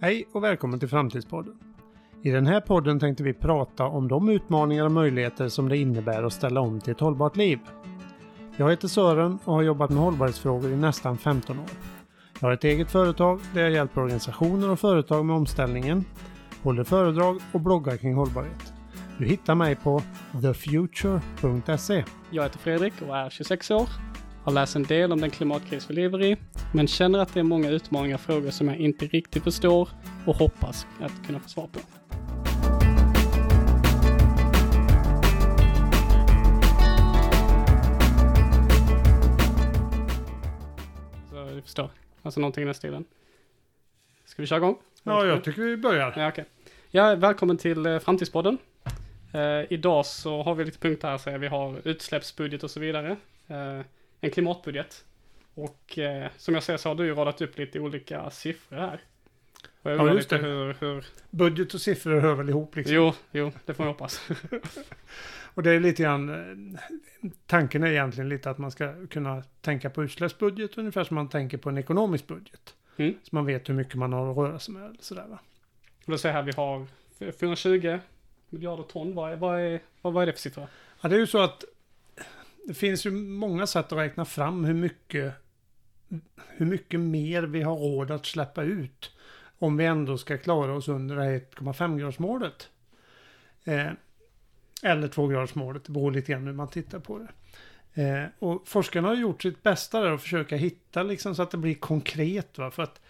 Hej och välkommen till Framtidspodden. I den här podden tänkte vi prata om de utmaningar och möjligheter som det innebär att ställa om till ett hållbart liv. Jag heter Sören och har jobbat med hållbarhetsfrågor i nästan 15 år. Jag har ett eget företag där jag hjälper organisationer och företag med omställningen, håller föredrag och bloggar kring hållbarhet. Du hittar mig på thefuture.se. Jag heter Fredrik och är 26 år. Har läst en del om den klimatkris vi lever i, men känner att det är många utmaningar och frågor som jag inte riktigt förstår och hoppas att kunna få svar på. Så du förstår, alltså någonting i den stilen. Ska vi köra igång? Ja, jag tycker vi börjar. Ja, okej. Ja, välkommen till eh, Framtidspodden. Eh, idag så har vi lite punkter här, så vi har utsläppsbudget och så vidare. Eh, en klimatbudget. Och eh, som jag ser så har du ju radat upp lite olika siffror här. Och jag Ja, just det. hur, hur... Budget och siffror hör väl ihop liksom. Jo, jo, det får jag hoppas. Och det är lite grann, eh, tanken är egentligen lite att man ska kunna tänka på utsläppsbudget ungefär som man tänker på en ekonomisk budget. Mm. Så man vet hur mycket man har att röra sig med. Sådär, va? Och då jag här vi har 420 miljarder ton. Vad är, vad är, vad, vad är det för siffra? Ja, det är ju så att det finns ju många sätt att räkna fram hur mycket, hur mycket mer vi har råd att släppa ut om vi ändå ska klara oss under 1,5-gradsmålet. Eh, eller 2-gradsmålet, det beror lite grann hur man tittar på det. Eh, och forskarna har gjort sitt bästa där att försöka hitta liksom så att det blir konkret. Va? För att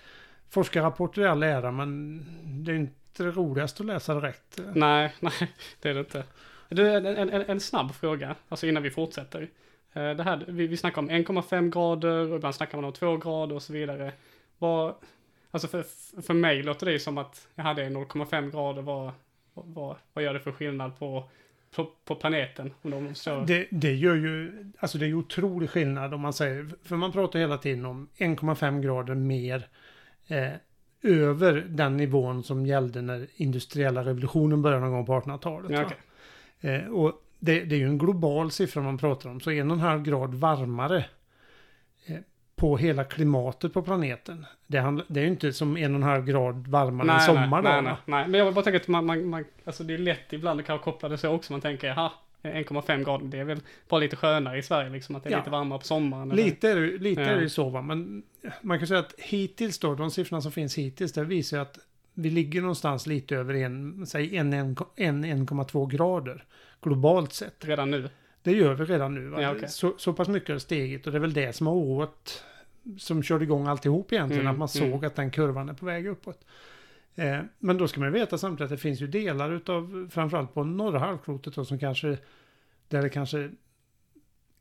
forskarrapporter är all ära, men det är inte det roligaste att läsa direkt. Nej, nej, det är det inte. Du, en, en, en, snabb fråga, alltså innan vi fortsätter. Eh, Det här, vi, vi snackar om 1,5 grader och ibland snackar man om 2 grader och så vidare. Vad, alltså för, för mig låter det som att jag hade 0,5 grader, vad, vad, vad gör det för skillnad på, på, på planeten? Om de så, Det, det gör ju, alltså det är ju otrolig skillnad om man säger, för man pratar hela tiden om 1,5 grader mer eh, över den nivån som gällde när industriella revolutionen började någon gång på 1800-talet. Ja, va? Eh, och det, det är ju en global siffra man pratar om, så en och en halv grad varmare eh, på hela klimatet på planeten. Det, handl- det är ju inte som en och en halv grad varmare en sommar då. nej, nej, nej, men jag bara tänker att man, man, man, alltså det är lätt ibland att kanske koppla det så också. Man tänker, jaha, 1,5 grader, det är väl bara lite skönare i Sverige liksom, att det är Ja. lite varmare på sommaren. eller- Lite är det, lite Ja. är det ju så va, men man kan säga att hittills då, de siffrorna som finns hittills, det visar ju att vi ligger någonstans lite över en, säg en, en, en 1,2 grader globalt sett. Redan nu. Det gör vi redan nu. Ja, okej. så, så pass mycket har stegit och det är väl det som har oroat, som körde igång alltihop egentligen, Mm, att man mm. såg att den kurvan är på väg uppåt. Eh, men då ska man veta samtidigt att det finns ju delar utav, framförallt på norra halvklotet då, som kanske, där det kanske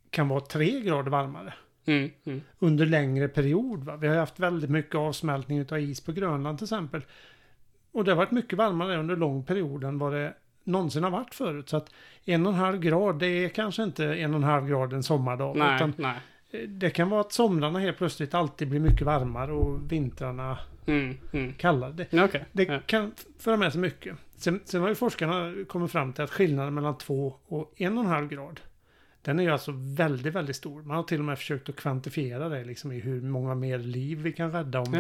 kan vara tre grader varmare Mm, mm. under längre period. Va? Vi har haft väldigt mycket avsmältning av is på Grönland till exempel. Och det har varit mycket varmare under lång period än vad det någonsin har varit förut. Så att en och en halv grad, det är kanske inte en och en halv grad en sommardag. Nej, Utan nej. det kan vara att somrarna helt plötsligt alltid blir mycket varmare och vintrarna Mm, mm. kallare. Det, Okej. det Ja. kan föra med sig mycket. Sen, sen har ju forskarna kommit fram till att skillnaden mellan två och en och en halv grad den är ju alltså väldigt, väldigt stor. Man har till och med försökt att kvantifiera det liksom i hur många mer liv vi kan rädda om vi...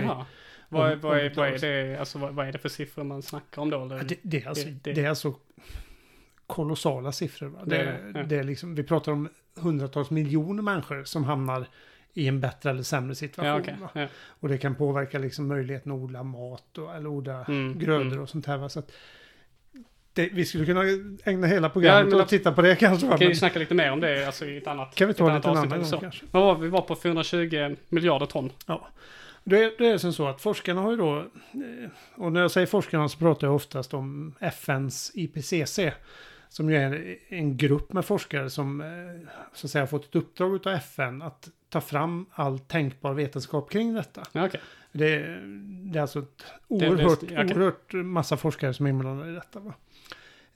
Vad, är, om- vad, är, vad, är det, alltså, vad, vad är det för siffror man snackar om då? Eller? Ja, det, det, är alltså, Det- det, är alltså kolossala siffror. Va? Det, ja. det är liksom, vi pratar om hundratals miljoner människor som hamnar i en bättre eller sämre situation. ja, va? Ja. Och det kan påverka liksom möjligheten att odla mat och, eller odla Mm, grödor mm. och sånt här. Va? Så att det, vi skulle kunna ägna hela programmet men åt att- titta på det kanske. Vi kan ju Men, snacka lite mer om det alltså, i ett annat kan vi ett ta annat en avsnitt annan eller gång kanske? Var vi? Var på 420 miljarder ton. Det är, det är som så att forskarna har ju då, eh, och när jag säger forskarna så pratar jag oftast om FNs IPCC, som ju är en grupp med forskare som eh, så att säga har fått ett uppdrag av FN att ta fram all tänkbar vetenskap kring detta. Okej. Det, är- det är alltså ett det- oerhört, okej. oerhört massa forskare som är inblandade i detta. Va?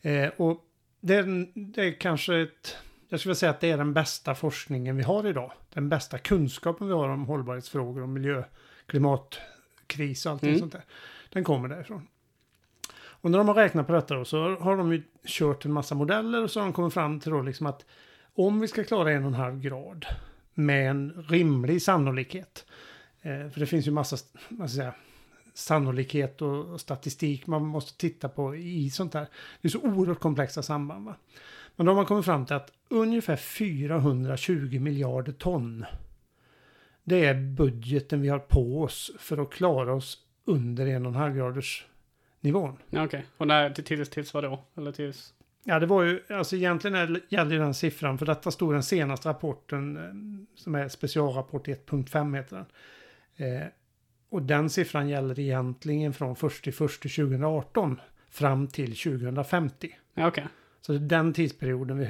Eh, och det är, det är kanske ett, jag skulle säga att det är den bästa forskningen vi har idag. Den bästa kunskapen vi har om hållbarhetsfrågor och miljö, klimatkris och allting Mm. sånt där. Den kommer därifrån. Och när de har räknat på detta då, så har de ju kört en massa modeller och så har de kommit fram till då liksom att om vi ska klara en och en halv grad med en rimlig sannolikhet. Eh, för det finns ju massa vad ska säga, sannolikhet och, och statistik man måste titta på i sånt här. Det är så oerhört komplexa samband. Va? Men då har man kommit fram till att ungefär 420 miljarder ton. Det är budgeten vi har på oss för att klara oss under en och en halv graders nivån. Ja, okej. Och när, till- tills, tills vadå? Eller tills? Ja, det var ju, alltså egentligen ju den siffran, för detta stod den senaste rapporten, eh, som är specialrapport 1.5 heter den. Eh, och den siffran gäller egentligen från 1 1 2018 fram till 2050. Ja, okej. Så det är den tidsperioden vi,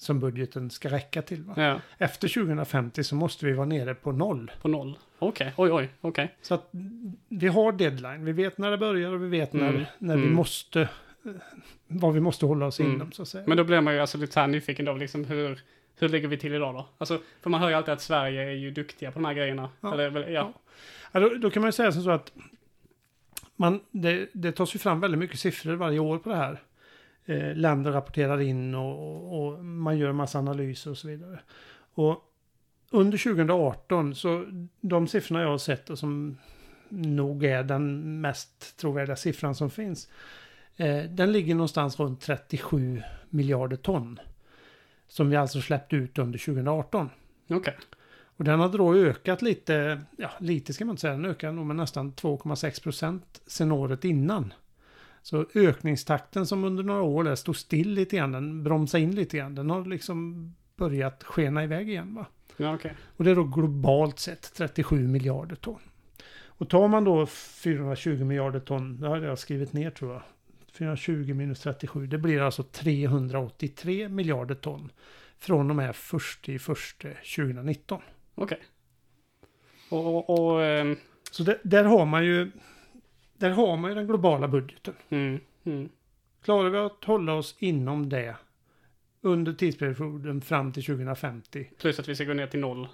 som budgeten ska räcka till. Ja, Efter 2050 så måste vi vara nere på noll. på noll. Okej, oj, oj, okej. Så att vi har deadline. Vi vet när det börjar och vi vet när, Mm, när vi mm. måste, vad vi måste hålla oss Mm. inom så att säga. Men då blir man ju alltså lite så här nyfiken då, liksom hur, hur ligger vi till idag då? Alltså, för man hör ju alltid att Sverige är ju duktiga på de här grejerna. Ja. Eller, ja. Ja, då, då kan man ju säga som så att man, det, det tas ju fram väldigt mycket siffror varje år på det här. Eh, länder rapporterar in och, och, man gör en massa analyser och så vidare. Och under 2018 så de siffrorna jag har sett och som nog är den mest trovärdiga siffran som finns. Eh, den ligger någonstans runt 37 miljarder ton. Som vi alltså släppte ut under 2018. Okej. Och den hade då ökat lite, ja lite ska man inte säga, den ökade nog med nästan 2,6 procent sen året innan. Så ökningstakten som under några år där stod still lite grann, den bromsade in lite grann, den har liksom börjat skena iväg igen va. Ja, okej. Och det är då globalt sett 37 miljarder ton. Och tar man då 420 miljarder ton, det har jag skrivit ner tror jag. 420 minus 37, det blir alltså 383 miljarder ton. Från och med 1 i 1 2019. Okej. Och, och, och ehm, Så det, där har man ju där har man ju den globala budgeten. mm, mm. Klarar vi att hålla oss inom det under tidsperioden fram till 2050, Plus att vi ska gå ner till noll.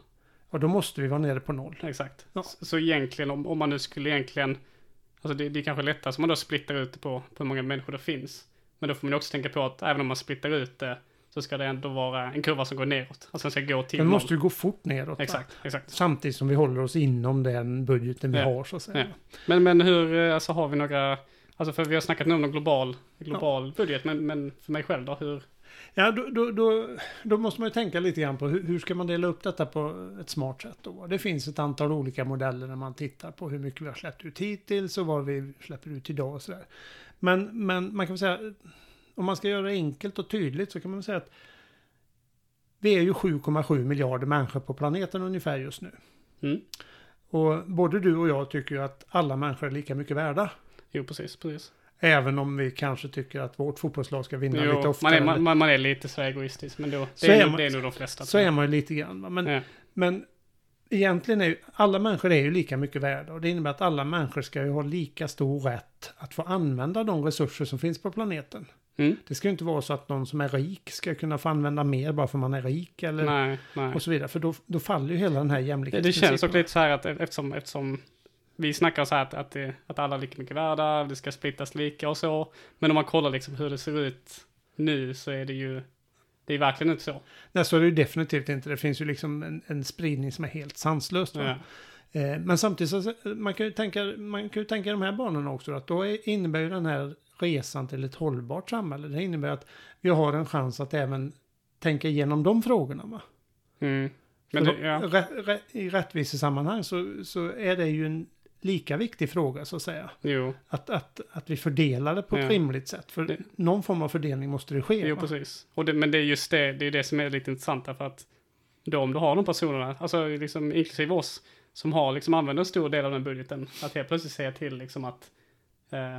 ja då måste vi vara nere på noll. Exakt. Ja. Så, så egentligen om, om man nu skulle egentligen, alltså det, det är kanske lättast om man då splittar ut det på, på hur många människor det finns. Men då får man också tänka på att även om man splittar ut det så ska det ändå vara en kurva som går neråt. Alltså den ska gå till Den måste ju gå fort neråt. va? Exakt, exakt. Samtidigt som vi håller oss inom den budgeten vi Ja. har så att säga. Ja. Men, men hur, eh, alltså har vi några, alltså för vi har snackat nu om en global, global budget, men, men för mig själv då, hur, Ja, då, då, då, då måste man ju tänka lite grann på hur, hur ska man dela upp detta på ett smart sätt. Då? Det finns ett antal olika modeller när man tittar på hur mycket vi har släppt ut hittills och vad vi släpper ut idag och sådär. Men, men man kan väl säga, om man ska göra det enkelt och tydligt så kan man säga att vi är ju 7,7 miljarder människor på planeten ungefär just nu. mm. Och både du och jag tycker ju att alla människor är lika mycket värda. Jo, precis, precis. Även om vi kanske tycker att vårt fotbollslag ska vinna lite Jo, oftare. man, är, man, man- är lite så egoistisk, men då, Så det, är, är man- det är nog de flesta. så är man ju lite grann. Men, ja. Men egentligen är ju, alla människor är ju lika mycket värda och det innebär att alla människor ska ju ha lika stor rätt att få använda de resurser som finns på planeten. Mm. Det ska ju inte vara så att någon som är rik ska kunna få använda mer bara för man är rik eller Nej, nej. och så vidare. För då, då faller ju hela den här Det, det jämlikhetsprincipen. känns också lite så här att eftersom, eftersom vi snackar så här att, att, det, att alla är lika mycket värda, det ska splittas lika och så. Men om man kollar liksom hur det ser ut nu så är det ju, det är verkligen inte så. Nej, så är det ju definitivt inte. Det finns ju liksom en, en spridning som är helt sanslös. Ja. Eh, men samtidigt så man kan ju tänka, man kan ju tänka de här banorna också. Att då är, innebär ju den här resan till ett hållbart samhälle. Det innebär att vi har en chans att även tänka igenom de frågorna. Mm. Men det, då- ja. rä- rä- I rättvisesammanhang så, så är det ju en lika viktig fråga så att säga. Jo, Att, att, att vi fördelar det på ett Ja. rimligt sätt. För Det- någon form av fördelning måste det ske. jo va? precis. Och det, men det är just det, det är det som är lite intressant därför att då om du har de personerna, alltså liksom inklusive oss, som har liksom använder en stor del av den budgeten, att helt plötsligt säga till liksom att eh,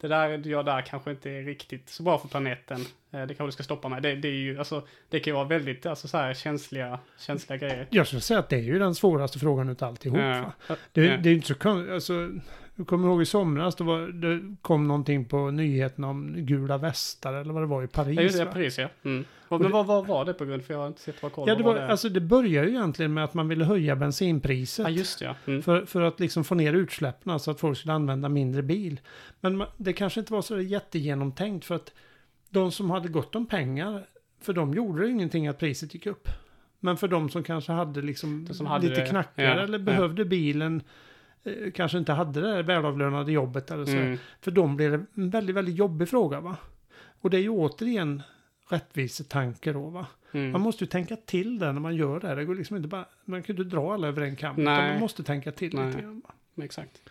det där gör där kanske inte är riktigt så bra för planeten. Eh, det kanske du ska stoppa med. Det, det är ju, alltså, det kan ju vara väldigt, alltså så här känsliga, känsliga grejer. Jag skulle säga att det är ju den svåraste frågan utav alltihop. Va? Ja. Det, Ja. det är ju inte så konstigt. Alltså, jag kommer ihåg i somras, då var, det kom någonting på nyheterna om gula västar eller vad det var i Paris. Ja, just det? Paris ja. Mm. Men det- vad, vad var det på grund? För jag har inte sett vad koll Ja, det, vad var, alltså, det började ju egentligen med att man ville höja bensinpriset. Ja, just det ja. Mm. För, för att liksom få ner utsläppen, så att folk skulle använda mindre bil. Men det kanske inte var så jättegenomtänkt för att de som hade gott om pengar, för de gjorde det ingenting att priset gick upp. Men för de som kanske hade liksom som hade lite det, knackigare ja, eller ja. behövde bilen eh, kanske inte hade det välavlönade jobbet eller så. Mm. För dem blir det en väldigt, väldigt jobbig fråga va. Och det är ju återigen rättvisetanke då va. Mm. Man måste ju tänka till där när man gör det här. Det går liksom inte bara, man kan ju inte dra alla över en kam. Man måste tänka till Nej. lite grann. Va? Exakt.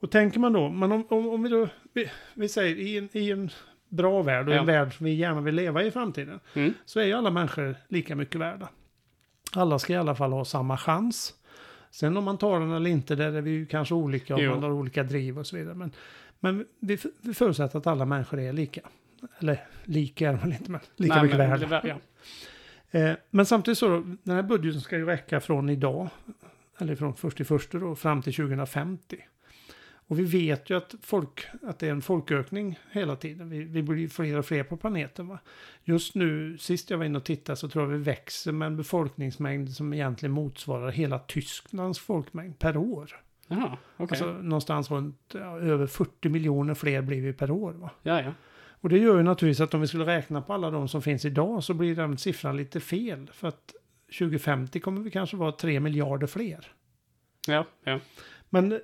Och tänker man då, men om, om, om vi då, vi, vi säger i en, i en bra värld och Ja. en värld som vi gärna vill leva i i framtiden. Mm. Så är ju alla människor lika mycket värda. Alla ska i alla fall ha samma chans. Sen om man tar den eller inte, där är vi ju kanske olika Jo. man har olika driv och så vidare. Men, men vi, vi förutsätter att alla människor är lika. Eller lika är väl inte, men lika Nej, mycket men värda. det var- Ja. Eh, men samtidigt så, då, den här budgeten ska ju räcka från idag, eller från först till första då, fram till 2050. Och vi vet ju att, folk, att det är en folkökning hela tiden. Vi, vi blir fler och fler på planeten. Va? Just nu, sist jag var inne och tittade, så tror jag vi växer med en befolkningsmängd som egentligen motsvarar hela Tysklands folkmängd per år. Jaha, okej. Alltså någonstans runt ja, över 40 miljoner fler blir vi per år. Va? Ja, ja. Och det gör ju naturligtvis att om vi skulle räkna på alla de som finns idag så blir den siffran lite fel. För att 2050 kommer vi kanske vara 3 miljarder fler. Ja, ja. Men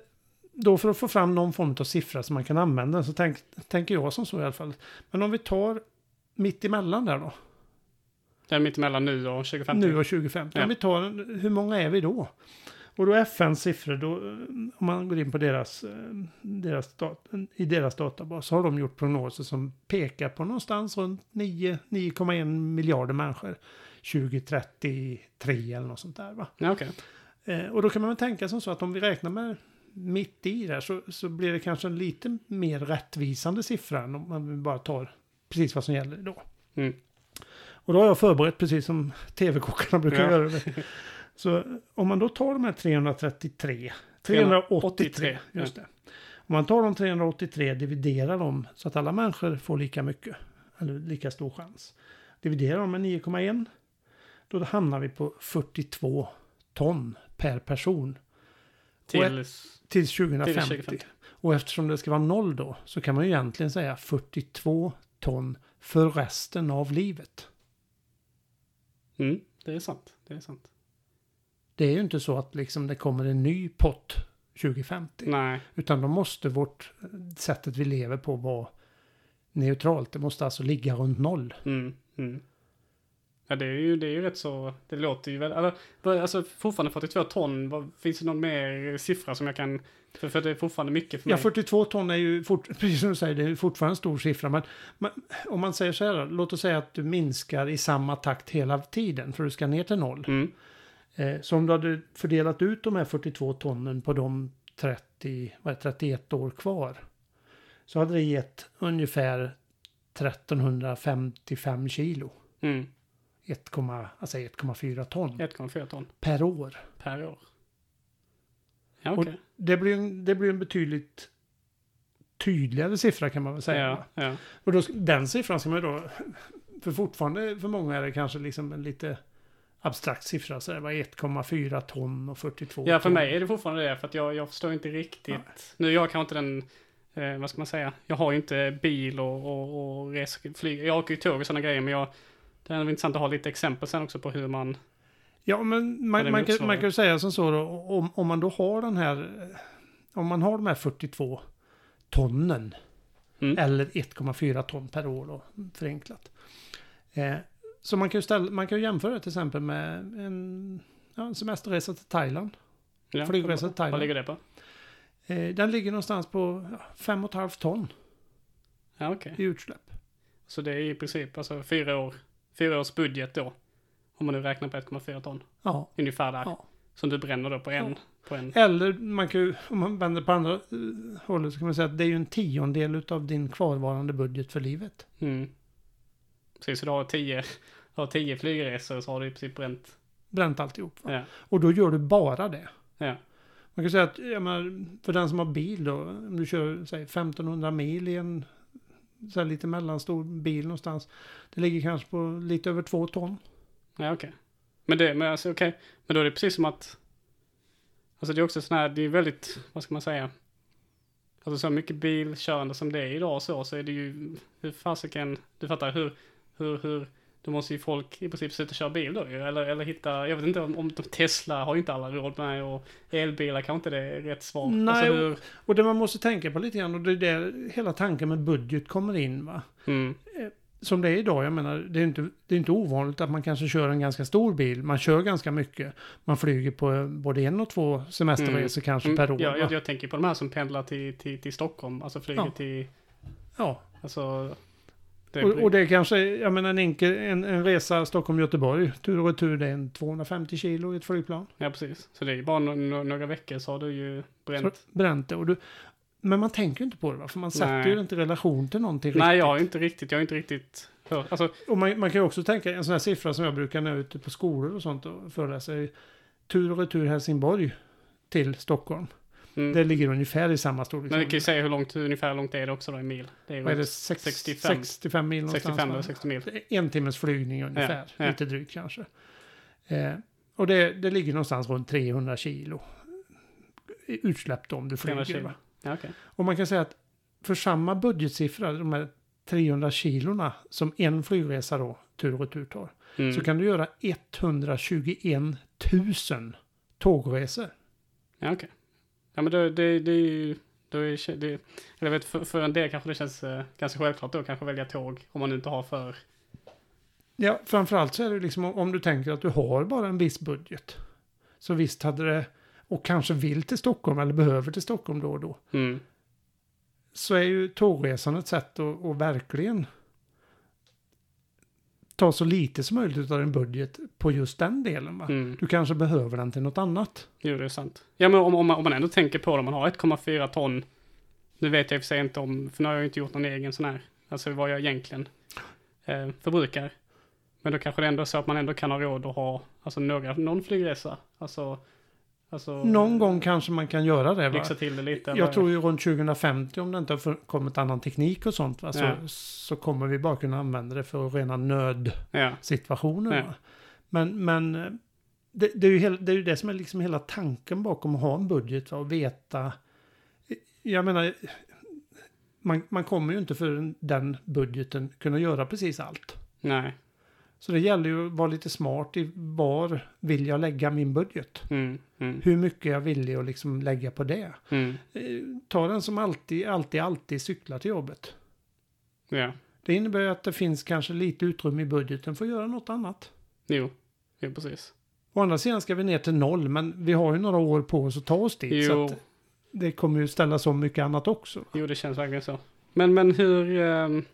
då för att få fram någon form av siffra som man kan använda så tänk, tänker jag som så i alla fall. Men om vi tar mitt emellan där då. Det är mittemellan nu och 2050. Nu och 2050. Ja. Om vi tar, hur många är vi då? Och då FNs siffror, då, eh, om man går in på deras, eh, deras dat- i deras databas, så har de gjort prognoser som pekar på någonstans runt 9 9,1 miljarder människor 2033 eller något sånt där. Va? Ja, okej. Eh, och då kan man väl tänka som så att om vi räknar med mitt i där så, så blir det kanske en lite mer rättvisande siffra än om man bara tar precis vad som gäller då. Mm. Och då har jag förberett precis som tv-kockarna brukar Ja. göra. Det. Så om man då tar de här 333, 383, just det. Om man tar de 383, dividerar dem så att alla människor får lika mycket, eller lika stor chans. Dividerar dem med 9,1, då hamnar vi på 42 ton per person Till... till 2050. Till 2050. Och eftersom det ska vara noll då så kan man ju egentligen säga 42 ton för resten av livet. Mm, det är sant. Det är sant. Det är ju inte så att liksom det kommer en ny pott 2050. Nej. Utan då måste vårt sättet vi lever på vara neutralt. Det måste alltså ligga runt noll. Mm, mm. Ja, det är ju, det är ju rätt så, det låter ju väl, vad- alltså fortfarande 42 ton, vad, finns det någon mer siffra som jag kan, för, för det är fortfarande mycket för mig. Ja, 42 ton är ju, fort, precis som du säger, det är fortfarande en stor siffra. Men, men om man säger så här, låt oss säga att du minskar i samma takt hela tiden för du ska ner till noll. Mm, Eh, så om du hade fördelat ut de här 42 tonnen på de 30, vad det, 31 år kvar. Så hade det gett ungefär 1355 kilo. mm, 1, alltså 1,4 ton 1,4 ton per år. per år. Ja, Och okej. det, blir en, det blir en betydligt tydligare siffra kan man väl säga. Ja, ja. Och då, den siffran ska man ju då, för fortfarande för många är det kanske liksom en lite abstrakt siffra. Så det var 1,4 ton och 42 ja, för ton. mig är det fortfarande det, för att jag, jag förstår inte riktigt. Nu är jag kanske inte den, eh, vad ska man säga, jag har ju inte bil och, och, och reser, flyg. Jag åker ju tåg och sådana grejer, men jag, det är intressant att ha lite exempel sen också på hur man, Ja, men man, man, kan, man kan ju säga som så då, om, om man då har den här, om man har de här 42 tonnen, Mm. eller 1,4 ton per år då, förenklat. Eh, så man kan ju ställa, man kan ju jämföra det till exempel med en, ja, en semesterresa till Thailand. ja, Flygresa till Thailand. Vad ligger det på? Eh, den ligger någonstans på ja, 5,5 ton Ja, okej. i utsläpp. Så det är i princip alltså fyra år, fyra års budget då. Om man nu räknar på 1,4 ton. Ja, Ungefär där. ja. Som du bränner då på en. Ja. På en. Eller man kan ju, om man vänder på andra eh, hållet så kan man säga att det är ju en tiondel av din kvarvarande budget för livet. Mm. Precis, så du har tio, har tio flygresor så har du i princip bränt. Bränt alltihop. Va? Ja. Och då gör du bara det. Ja. Man kan säga att jag menar, för den som har bil då, om du kör säg, 1500 mil i en så här, lite mellanstor bil någonstans. Det ligger kanske på lite över två ton. Ja, okej. Men det, men alltså okej. Men då är det precis som att. Alltså det är också sån här, det är väldigt, vad ska man säga. Alltså så mycket bilkörande som det är idag så, så är det ju, hur fasiken, du fattar hur, hur, hur då måste ju folk i princip sluta köra bil då. Eller, eller hitta, jag vet inte om, om Tesla har ju inte alla råd med och elbilar kanske inte det är rätt svar. Nej, alltså, hur, Och det man måste tänka på lite grann, och det är där hela tanken med budget kommer in va. mm, Som det är idag, jag menar, det är inte, det är inte ovanligt att man kanske kör en ganska stor bil. Man kör ganska mycket. Man flyger på eh, både en och två semesterresor kanske per år. ja, jag, jag tänker på de här som pendlar till, till, till Stockholm, alltså flyger Ja. till, ja. alltså. Och, och det kanske, jag menar en enkel, en, en resa Stockholm-Göteborg, tur och retur, det är en 250 kilo i ett flygplan. Ja, precis. Så det är bara no, några veckor så har du ju bränt. Så Bränt det. Och du, men man tänker ju inte på det va? För man sätter Nej. ju inte relation till någonting Nej, riktigt. jag har inte riktigt, jag har inte riktigt hört. Alltså, Och man, man kan ju också tänka, en sån här siffra som jag brukar är ute på skolor och sånt och föreläsa tur och retur Helsingborg till Stockholm. Mm. Det ligger ungefär i samma Men vi kan ju säga hur långt, ungefär långt är det också då i mil. Det är Vad är det? Sex, 65. 65 mil någonstans? 65 va? eller 60 mil. En timmes flygning ungefär, Ja, ja. lite drygt kanske. Eh, och det, det ligger någonstans runt 300 kilo utsläpp då om du 300 flyger. Ja, okej. Och man kan säga att för samma budgetsiffra, de här 300 kilorna som en flygresa då tur och retur tar, Mm. så kan du göra 121 000 tågresor. Ja, okej. Ja, men det, det, det är ju, då är det, eller jag vet, för, för en del kanske det känns eh, ganska självklart då kanske välja tåg om man inte har för, Ja, framförallt så är det liksom om- om du tänker att du har bara en viss budget. Så visst hade det, och kanske vill till Stockholm eller behöver till Stockholm då och då. mm. så är ju tågresan ett sätt att, att verkligen ta så lite som möjligt av din budget på just den delen. Mm. Du kanske behöver den till något annat. Jo, det är sant. Ja, men om, om, man, om man ändå tänker på det, om man har 1,4 ton, nu vet jag i och för sig inte om, för nu har jag inte gjort någon egen sån här, alltså vad jag egentligen eh, förbrukar. Men då kanske det ändå är så att man ändå kan ha råd att ha, alltså några, någon flygresa, alltså, alltså Någon gång kanske man kan göra det. Lyxa till det lite. eller- Jag tror ju runt 2050 om det inte har kommit annan teknik och sånt va? Så, Ja. så kommer vi bara kunna använda det för rena nödsituationer. Ja. Men, men eh, det, det, är ju hel, det är ju det som är liksom hela tanken bakom att ha en budget och veta. Jag menar, man, man kommer ju inte för den budgeten kunna göra precis allt. Nej. Så det gäller ju att vara lite smart i var vill jag lägga min budget? Mm, mm, Hur mycket jag villig att liksom lägga på det? mm. Eh, Ta den som alltid, alltid, alltid cyklar till jobbet. Ja. Det innebär att det finns kanske lite utrymme i budgeten för att göra något annat. Jo. Jo, precis. Å andra sidan ska vi ner till noll, men vi har ju några år på oss att ta oss dit. Så Jo. att det kommer ju ställas om mycket annat också. Jo, det känns verkligen så. Men, men hur, ehm,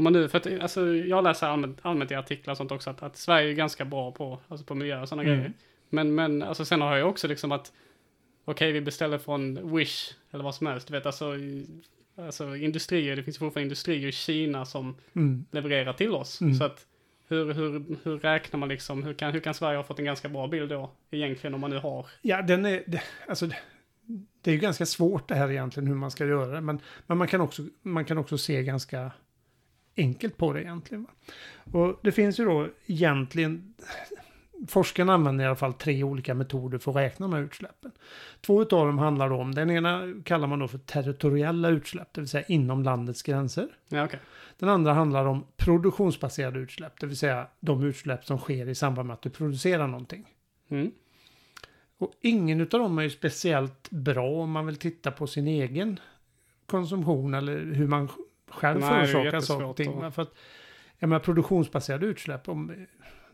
om man nu, för att alltså, jag läser allmänt, allmänt i artiklar och sånt också att, att Sverige är ganska bra på, alltså på miljö och sådana Mm. grejer. Men, men alltså sen har jag också liksom att, okej vi beställer från Wish eller vad som helst, du vet alltså, alltså industrier, det finns fortfarande industrier i Kina som Mm. levererar till oss. Mm. Så att hur, hur, hur räknar man liksom, hur kan, hur kan Sverige ha fått en ganska bra bild då egentligen om man nu har? Ja, den är, det, alltså, det- det är ju ganska svårt det här egentligen hur man ska göra det. Men, men man, kan också, man kan också se ganska enkelt på det egentligen. Va? Och det finns ju då egentligen, forskarna använder i alla fall tre olika metoder för att räkna de här utsläppen. Två av dem handlar då om, den ena kallar man då för territoriella utsläpp, det vill säga inom landets gränser. Ja, okej. Den andra handlar om produktionsbaserade utsläpp, det vill säga de utsläpp som sker i samband med att du producerar någonting. Mm. Och ingen av dem är ju speciellt bra om man vill titta på sin egen konsumtion eller hur man själv Nej, jättesvårt saker och? För att, jag menar produktionsbaserade utsläpp. Om,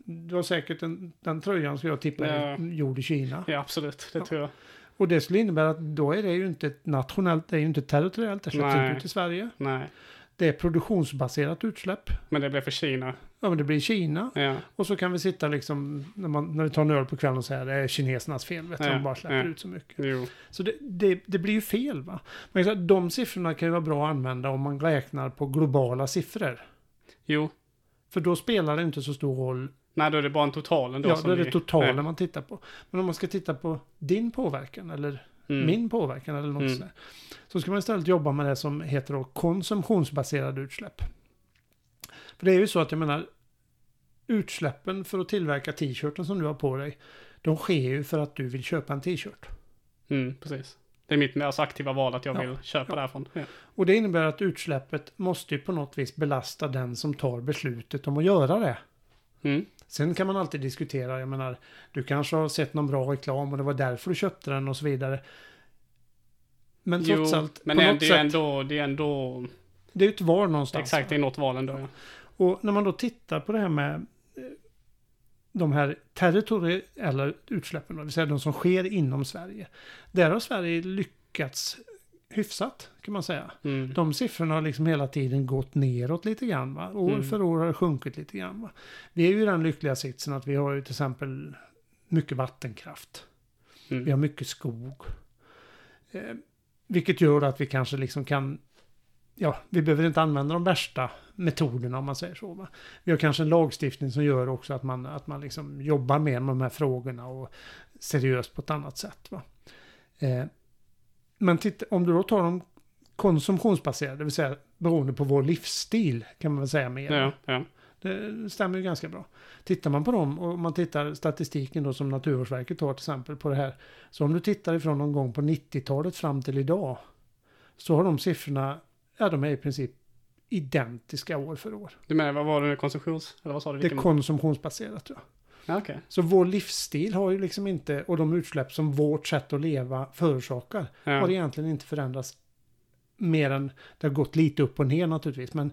du har säkert en, den tröjan som jag tippar Ja. gjord i Kina. Ja, absolut, det Ja. tror jag. Och det skulle innebära att då är det ju inte ett nationellt, det är ju inte territoriellt, det släpps inte ut i Sverige. Nej, Det är produktionsbaserat utsläpp. men det blev för Kina. Ja, men det blir Kina. Ja, Och så kan vi sitta liksom, när, man, när vi tar en öl på kvällen och säga det är kinesernas fel, vet Ja, de bara släpper ja. ut så mycket. jo. Så det, det, det blir ju fel va. Men de siffrorna kan ju vara bra att använda om man räknar på globala siffror. Jo. För då spelar det inte så stor roll. Nej, då är det bara en totalen då ja, då är det totalen man tittar på. Men om man ska titta på din påverkan eller Mm. min påverkan eller något Mm. sådär. Så ska man istället jobba med det som heter då konsumtionsbaserade utsläpp. För det är ju så att jag menar utsläppen för att tillverka t-shirten som du har på dig. De sker ju för att du vill köpa en t-shirt. Mm, precis. Det är mitt alltså, aktiva val att jag Ja. vill köpa Ja. därifrån. Ja. Och det innebär att utsläppet måste ju på något vis belasta den som tar beslutet om att göra det. Mm. Sen kan man alltid diskutera, jag menar, du kanske har sett någon bra reklam och det var därför du köpte den och så vidare. Men trots allt, men på det är, något det är sätt, ändå, det är ändå, det är ett val någonstans. exakt, det är något val ändå. Ja. Och när man då tittar på det här med eh, de här territoriella utsläppen, det vill säga de som sker inom Sverige. Där har Sverige lyckats hyfsat, kan man säga. Mm. De siffrorna har liksom hela tiden gått neråt lite grann. Va? År Mm. för år har det sjunkit lite grann. Va? Vi är ju i den lyckliga sitsen att vi har ju till exempel mycket vattenkraft. Mm. Vi har mycket skog. Eh, vilket gör att vi kanske liksom kan... Ja, vi behöver inte använda de värsta metoderna om man säger så. Va? Vi har kanske en lagstiftning som gör också att man, att man liksom jobbar mer med de här frågorna och seriöst på ett annat sätt. Va? Eh, men titta, om du då tar de konsumtionsbaserade, det vill säga beroende på vår livsstil kan man väl säga mer. Ja, ja. Det stämmer ju ganska bra. Tittar man på dem och man tittar statistiken då som Naturvårdsverket har till exempel på det här. Så om du tittar ifrån någon gång på 90-talet fram till idag. Så har de siffrorna, ja de är i princip identiska år för år. Du menar, vad var det, konsumtions, eller vad sa du? Det är konsumtionsbaserat tror jag. ja, okej. Så vår livsstil har ju liksom inte, och de utsläpp som vårt sätt att leva förorsakar, har Ja. egentligen inte förändrats mer än, det har gått lite upp och ner naturligtvis, men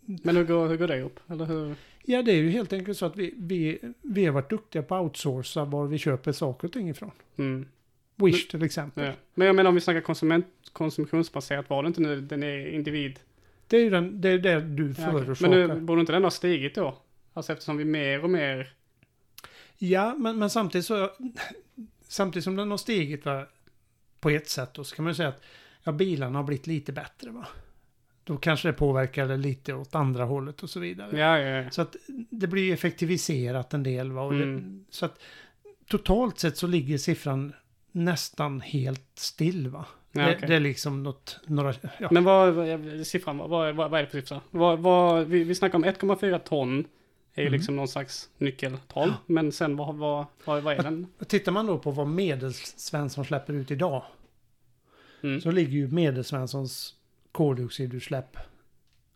Men hur går, hur går det ihop? Eller hur? Ja, det är ju helt enkelt så att vi, vi, vi har varit duktiga på att outsourca var vi köper saker och ting ifrån. Mm. Wish till exempel. Ja. Men jag menar om vi snackar konsument, konsumtionsbaserat, var det inte nu den är individ? Det är ju den, det är det du förorsakar. Men nu borde inte den ha stigit då? Alltså eftersom vi mer och mer... Ja, men, men samtidigt så... Samtidigt som den har stigit va, på ett sätt då, så kan man ju säga att ja, bilarna har blivit lite bättre. Va? Då kanske det påverkar det lite åt andra hållet och så vidare. Ja, ja, ja. Så att det blir ju effektiviserat en del. Va? Och Mm. det, så att totalt sett så ligger siffran nästan helt still. Va? ja det, okej. det är liksom något, några, ja, Men vad, vad siffran, vad, vad, vad är det för siffra? Vad, vad, vi, vi snackar om 1,4 ton. är ju Mm. liksom någon slags nyckeltal. Men sen vad, vad, vad, vad är den? Tittar man då på vad medelsvensson släpper ut idag. Mm. Så ligger ju medelsvenssons koldioxidutsläpp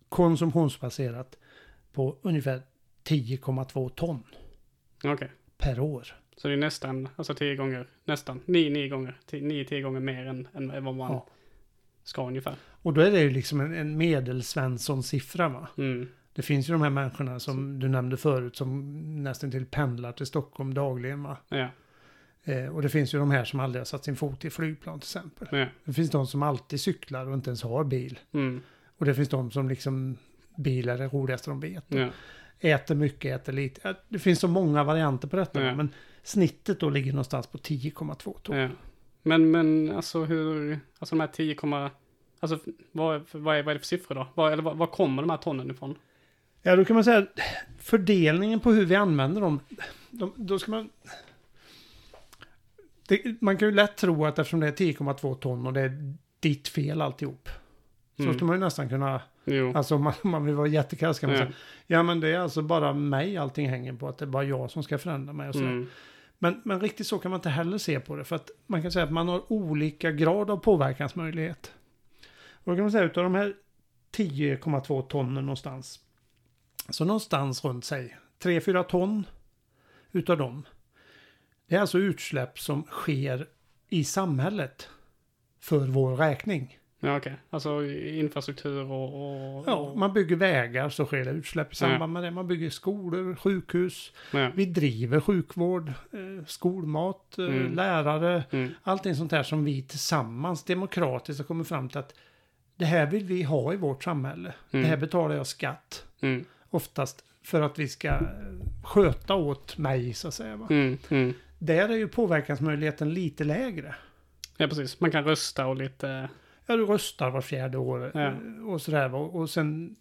konsumtionsbaserat på ungefär 10,2 ton Okej. per år. Så det är nästan, alltså tio gånger, nästan, nio, nio gånger, tio, nio, tio gånger mer än, än vad man Ja. ska ungefär. Och då är det ju liksom en, en medelsvensson-siffra va. Mm. Det finns ju de här människorna som du nämnde förut som nästan till pendlar till Stockholm dagligen va. Ja, Eh, och det finns ju de här som aldrig har satt sin fot i flygplan till exempel. ja. Det finns de som alltid cyklar och inte ens har bil. Mm. Och det finns de som liksom bil är det roligaste de vet. ja. Äter mycket, äter lite. Det finns så många varianter på detta. Men snittet då ligger någonstans på 10,2 ton. Ja. Men, men alltså hur, alltså de här 10, komma- alltså vad, vad, är, vad är det för siffror då? Vad, eller vad, kommer de här tonnen ifrån? Ja, då kan man säga fördelningen på hur vi använder dem. De, då ska man... Det, man kan ju lätt tro att eftersom det är 10,2 ton och det är ditt fel alltihop. Så Mm. skulle man ju nästan kunna, Jo. alltså om man, man vill vara jättekrass kan man Ja. säga. Ja men det är alltså bara mig allting hänger på, att det är bara jag som ska förändra mig och så. Mm. Men, men riktigt så kan man inte heller se på det. För att man kan säga att man har olika grad av påverkansmöjlighet. Och då kan man säga utav de här 10,2 tonnen någonstans. Så någonstans runt sig 3-4 ton utav dem. Det är alltså utsläpp som sker i samhället för vår räkning. Ja, okej. Alltså infrastruktur och... och Ja, och, man bygger vägar så sker det utsläpp i samband med det. Man bygger skolor, sjukhus. ja. Vi driver sjukvård, eh, skolmat, eh, Mm. lärare. Mm. Allting sånt där som vi tillsammans demokratiskt har kommit fram till att det här vill vi ha i vårt samhälle. Mm. Det här betalar jag skatt. Mm. Oftast för att vi ska eh, sköta åt mig så att säga. Mm. Mm. Där är ju påverkansmöjligheten lite lägre. Ja, precis. Man kan rösta och lite... Ja, du röstar var fjärde år Ja. eh, och sådär. va. Och sen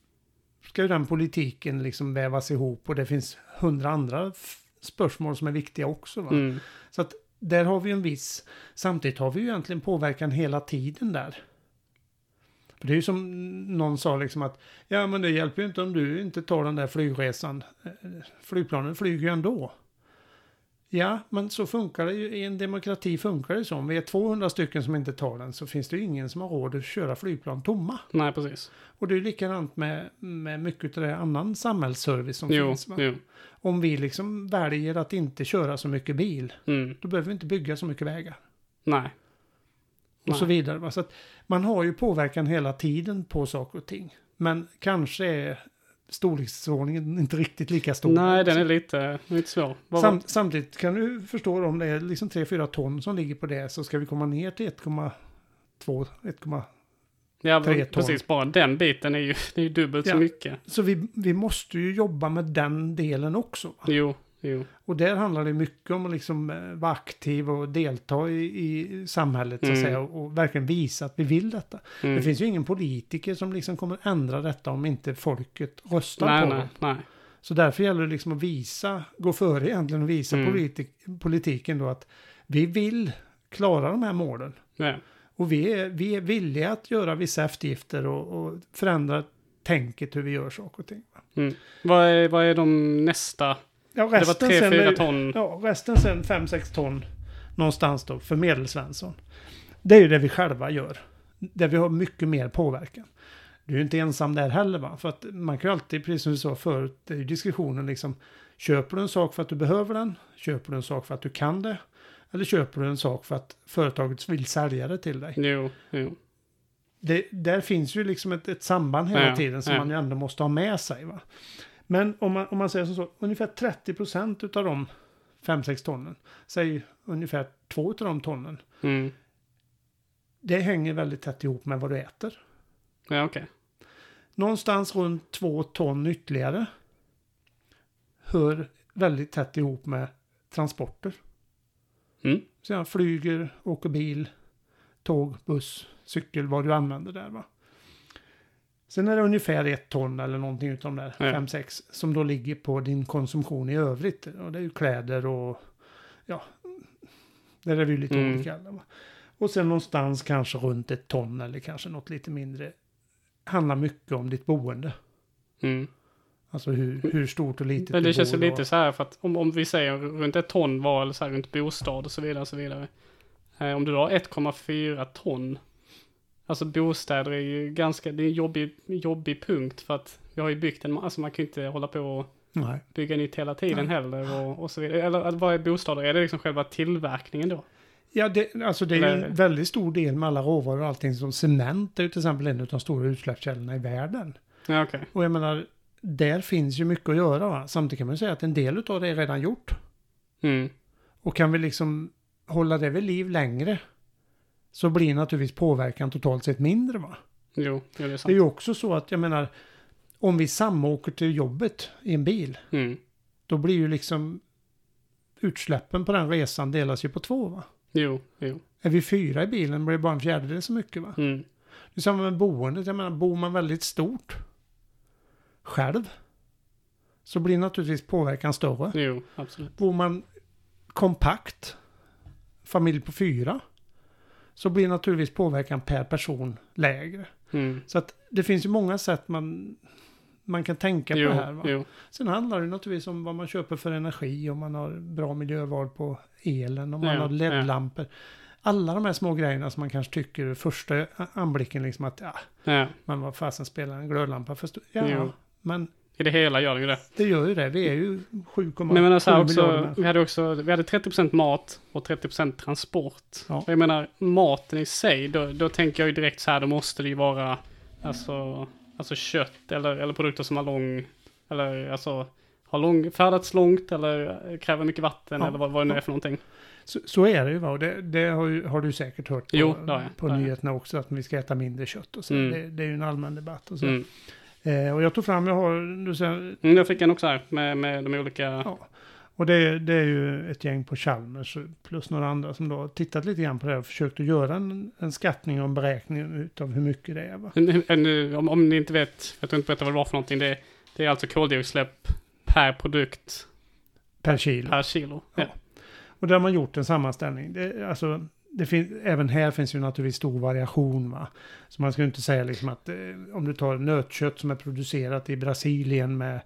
ska ju den politiken liksom vävas ihop och det finns hundra andra spörsmål som är viktiga också. Va? Mm. Så att där har vi en viss, samtidigt har vi ju egentligen påverkan hela tiden där. För det är ju som någon sa liksom att, ja men det hjälper ju inte om du inte tar den där flygresan. Eh, Flygplanen flyger ju ändå. Ja, men så funkar det ju. I en demokrati funkar det så. Om vi är 200 stycken som inte tar den så finns det ju ingen som har råd att köra flygplan tomma. Nej, precis. Och det är ju likadant med, med mycket av det annan samhällsservice som Jo, finns. Jo. Om vi liksom väljer att inte köra så mycket bil, Mm. då behöver vi inte bygga så mycket vägar. Nej. Och så Nej. vidare. Va? Så man har ju påverkan hela tiden på saker och ting. Men kanske är storleksordningen inte riktigt lika stor. Nej, den är lite, lite svår. Vad- Sam, samtidigt kan du förstå om det är liksom 3-4 ton som ligger på det så ska vi komma ner till 1,2, 1, ja, ton. precis. Bara den biten är ju, det är ju dubbelt så Ja. mycket. Så vi, vi måste ju jobba med den delen också. va? Jo, jo. Och där handlar det mycket om att liksom eh, vara aktiv och delta i, i samhället så att Mm. säga. Och, och verkligen visa att vi vill detta. Mm. Det finns ju ingen politiker som liksom kommer ändra detta om inte folket röstar nej, på nej, dem. nej. Så därför gäller det liksom att visa, gå före egentligen och visa Mm. politik, politiken då att vi vill klara de här målen. Ja. Och vi är, vi är villiga att göra vissa eftergifter och, och förändra tänket hur vi gör saker och ting. Mm. Vad, är, vad är de nästa? Ja, Det var resten sen 3-4 är- ton. Ja, resten sen 5-6 ton någonstans då för medelsvensson. Det är ju det vi själva gör. Där vi har mycket mer påverkan. Du är ju inte ensam där heller va? För att man kan ju alltid, precis som vi sa förut, det är ju diskussionen liksom. Köper du en sak för att du behöver den? Köper du en sak för att du kan det? Eller köper du en sak för att företaget vill sälja det till dig? Jo, jo. det, där finns ju liksom ett, ett samband hela Ja, tiden som ja. man ju ändå måste ha med sig. Va? Men om man, om man säger som så, ungefär 30 procent av de 5-6 tonnen, säg ungefär två av de tonnen, Mm. det hänger väldigt tätt ihop med vad du äter. Ja, okej. Någonstans runt två ton ytterligare hör väldigt tätt ihop med transporter. Mm. Så jag flyger, åker bil, tåg, buss, cykel, vad du använder där va. Sen är det ungefär ett ton eller någonting utav de där Ja. fem sex som då ligger på din konsumtion i övrigt. Och det är ju kläder och ja, där är vi ju lite Mm. olika. Och sen någonstans kanske runt ett ton eller kanske något lite mindre. Handlar mycket om ditt boende. Mm. Alltså hur, hur stort och litet Men det känns ju lite så här för att om, om vi säger runt ett ton var eller så här runt bostad och så vidare och så vidare. Eh, om du har 1,4 ton. Alltså bostäder är ju ganska, det är en jobbig, jobbig punkt för att vi har ju byggt en, alltså man kan ju inte hålla på och Nej. bygga nytt hela tiden Nej. heller och, och så vidare. Eller, vad är bostäder? Är det liksom själva tillverkningen då? Ja, det, alltså det är ju en väldigt stor del med alla råvaror och allting som cement är ju till exempel en av de stora utsläppskällorna i världen. Ja, okej. Och jag menar, där finns ju mycket att göra va. Samtidigt kan man ju säga att en del av det är redan gjort. Mm. Och kan vi liksom hålla det vid liv längre så blir naturligtvis påverkan totalt sett mindre va. Jo, det är Det är sant. ju också så att jag menar, om vi samåker till jobbet i en bil, Mm. då blir ju liksom utsläppen på den resan delas ju på två va. Jo, jo. Är vi fyra i bilen blir det bara en fjärdedel så mycket va. Mm. Det är samma med boendet. Jag menar, bor man väldigt stort själv så blir naturligtvis påverkan större. Jo, absolut. Bor man kompakt, familj på fyra, så blir naturligtvis påverkan per person lägre. Mm. Så att det finns ju många sätt man, man kan tänka på Jo, det här. Va? jo. Sen handlar det naturligtvis om vad man köper för energi, om man har bra miljöval på elen, om man Ja, har LED-lampor. Alla de här små grejerna som man kanske tycker första anblicken liksom att ja, Ja. men vad fasen spelar en glödlampa för? Ja, Jo. men I det hela gör det ju det. det gör ju det. Vi är ju 7,7 Men jag menar så här miljarder också, människor. vi hade också, vi hade 30% mat och 30% transport. Ja. Jag menar, maten i sig, då, då tänker jag ju direkt så här, då måste det ju vara, alltså, alltså kött eller, eller produkter som har lång, eller alltså, har lång, färdats långt eller kräver mycket vatten Ja. eller vad, vad det nu är för någonting. Så, så är det ju va. Och det, det har, ju, har du säkert hört på, Jo, det på Det nyheterna också. Att vi ska äta mindre kött och så. Mm. Det, det är ju en allmän debatt och så. Mm. Eh, och jag tog fram, jag har, du säger, Mm, jag fick en också här med, med de olika, Ja. Och det, det är ju ett gäng på Chalmers plus några andra som då har tittat lite grann på det och försökt att göra en, en skattning och en beräkning utav hur mycket det är. En- en- om, om ni inte vet, jag tror inte berätta vad det var för någonting, det, det är alltså koldioxidutsläpp per produkt Per kilo. per kilo. Ja. Och där har man gjort en sammanställning. Det, alltså, det finns, även här finns ju naturligtvis stor variation. Va? Så man ska inte säga liksom att eh, om du tar nötkött som är producerat i Brasilien med,